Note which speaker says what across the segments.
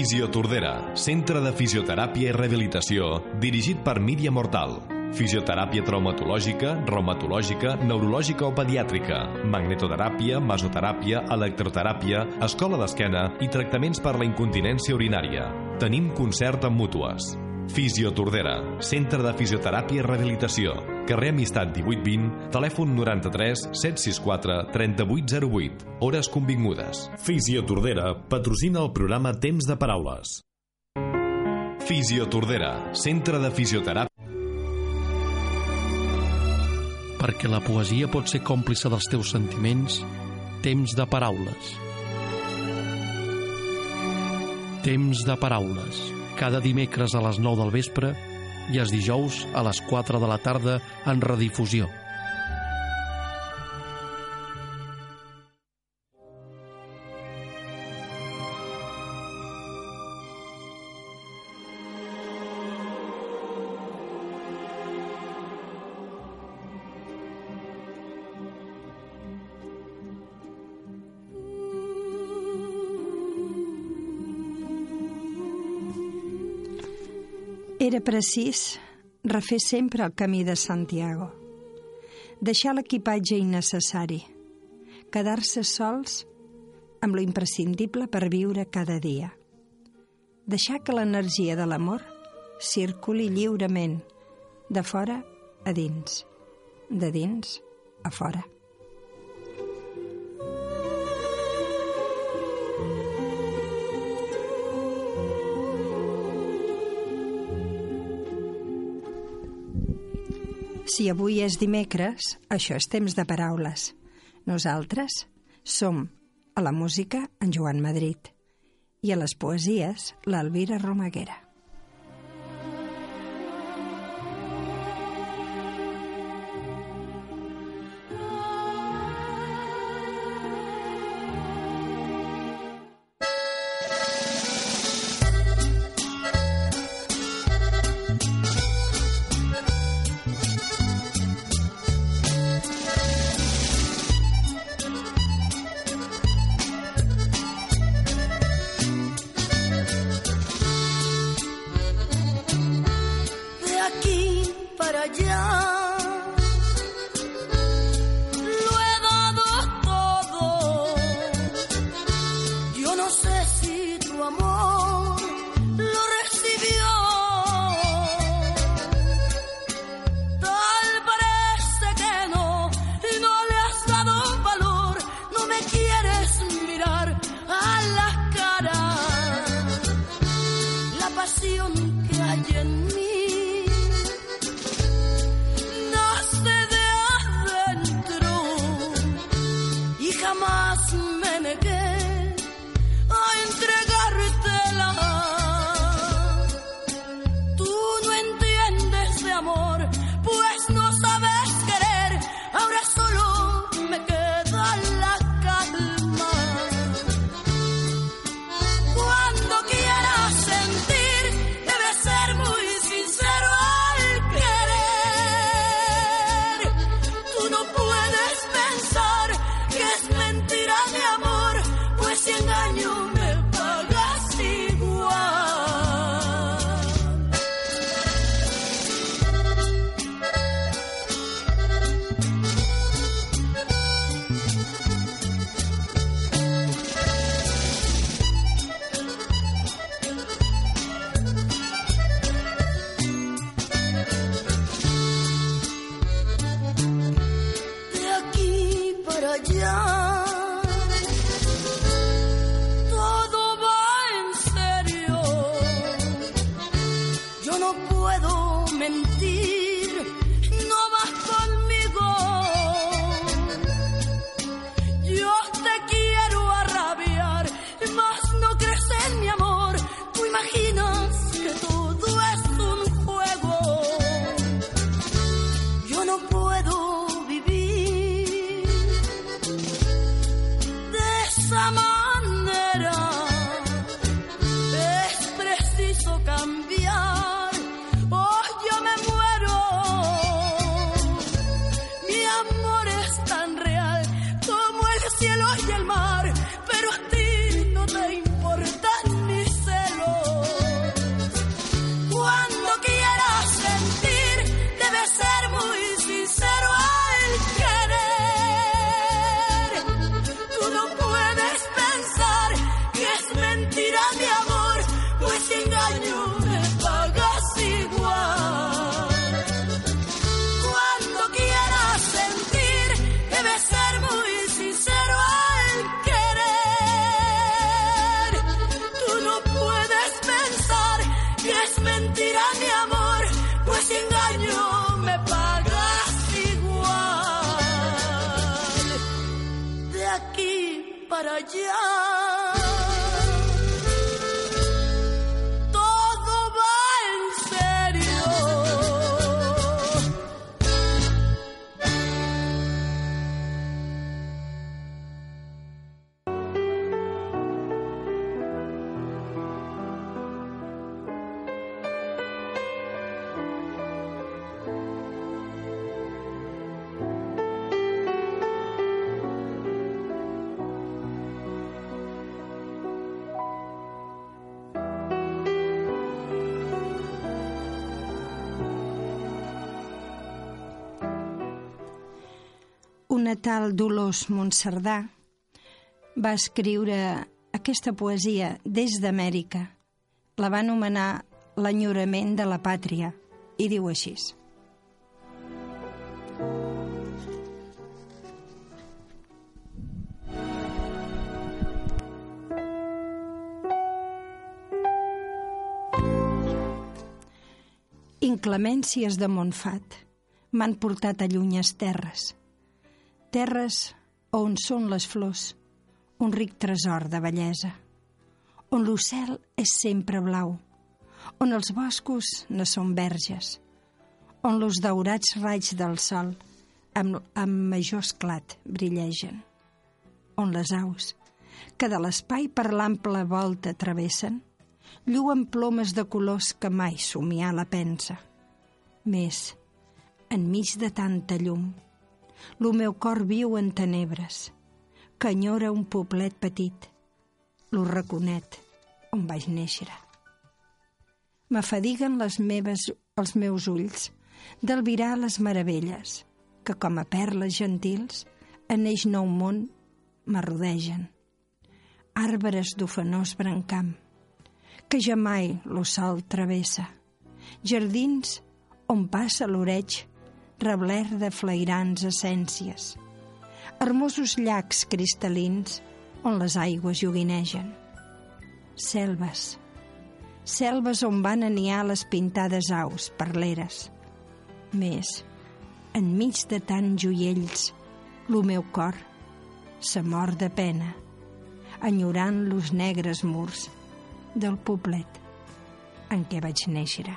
Speaker 1: Fisiotordera, centre de fisioteràpia i rehabilitació, dirigit per Míriam Mortal. Fisioteràpia traumatològica, reumatològica, neurològica o pediàtrica, magnetoteràpia, mesoteràpia, electroteràpia, escola d'esquena i tractaments per la incontinència urinària. Tenim concert amb mútues. Fisiotordera, centre de fisioteràpia i rehabilitació, carrer Amistat 1820, telèfon 93 764 3808, hores convingudes.
Speaker 2: Fisiotordera patrocina el programa Temps de Paraules.
Speaker 1: Fisiotordera, centre de fisioteràpia
Speaker 3: perquè la poesia pot ser còmplice dels teus sentiments, temps de paraules. Temps de paraules, cada dimecres a les 9 del vespre i els dijous a les 4 de la tarda en redifusió.
Speaker 4: Era precís refer sempre el camí de Santiago, deixar l'equipatge innecessari, quedar-se sols amb lo imprescindible per viure cada dia, deixar que l'energia de l'amor circuli lliurement, de fora a dins, de dins a fora. Si avui és dimecres, això és temps de paraules. Nosaltres som a la música en Joan Madrid i a les poesies l'Alvira Romaguera. Hallelujah. Tal Dolors Montserdà va escriure aquesta poesia des d'Amèrica. La va anomenar L'enyorament de la pàtria i diu així. Inclemències de Montfat m'han portat a llunyes terres – Terres on són les flors, un ric tresor de bellesa, on l'ocel és sempre blau, on els boscos no són verges, on los daurats raigs del sol amb, amb major esclat brillegen, on les aus, que de l'espai per l'ample volta travessen, lluen plomes de colors que mai somiar la pensa. Més, enmig de tanta llum, lo meu cor viu en tenebres, que enyora un poblet petit, lo raconet on vaig néixer. M'afadiguen les meves, els meus ulls d'albirar les meravelles que, com a perles gentils, en eix nou món m'arrodegen. Arbres d'ofenós brancam, que jamai lo sol travessa. Jardins on passa l'oreig rebler de flairants essències, hermosos llacs cristal·lins on les aigües joguinegen, selves, selves on van aniar les pintades aus perleres. Més, enmig de tant joiells, lo meu cor se mor de pena, enyorant los negres murs del poblet en què vaig néixer.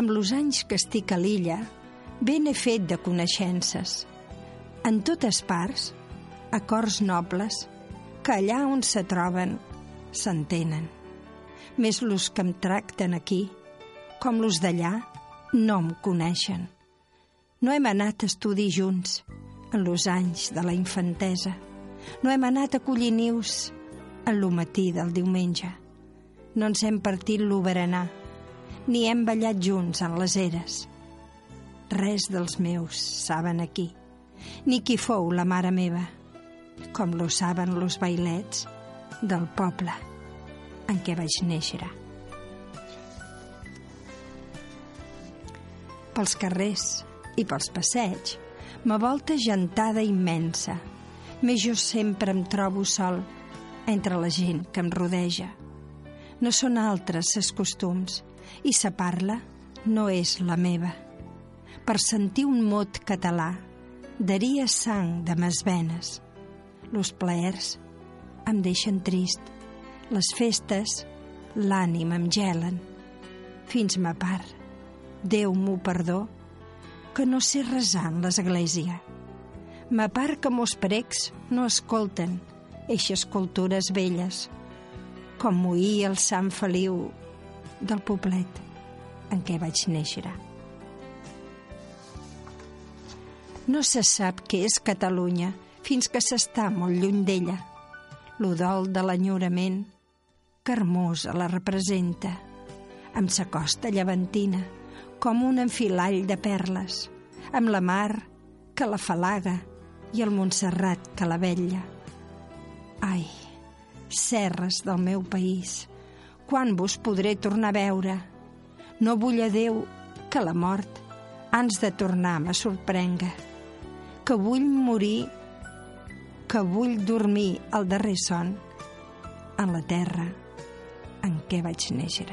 Speaker 4: Amb los anys que estic a l'illa, ben he fet de coneixences. En totes parts, acords nobles, que allà on se troben s'entenen. Més los que em tracten aquí, com los d'allà, no em coneixen. No hem anat a estudi junts en los anys de la infantesa. No hem anat a collir nius en lo matí del diumenge. No ens hem partit lo berenar ni hem ballat junts en les eres. Res dels meus saben aquí, ni qui fou la mare meva, com lo saben los bailets del poble en què vaig néixer. Pels carrers i pels passeig m'avolta gentada immensa, més jo sempre em trobo sol entre la gent que em rodeja. No són altres ses costums, i sa parla no és la meva. Per sentir un mot català, daria sang de mes venes. Los plaers em deixen trist, les festes l'ànima em gelen. Fins ma part, Déu m'ho perdó, que no sé resar en l'església. Ma part que mos precs no escolten eixes cultures velles, com moí el Sant Feliu del poblet en què vaig néixer. No se sap què és Catalunya fins que s'està molt lluny d'ella. L'udol de l'enyorament, que hermosa la representa, amb sa costa llevantina, com un enfilall de perles, amb la mar que la falaga i el Montserrat que la vetlla. Ai, serres del meu país, quan vos podré tornar a veure? No vull a Déu que la mort ans de tornar me sorprenga, que vull morir, que vull dormir el darrer son en la terra en què vaig néixer.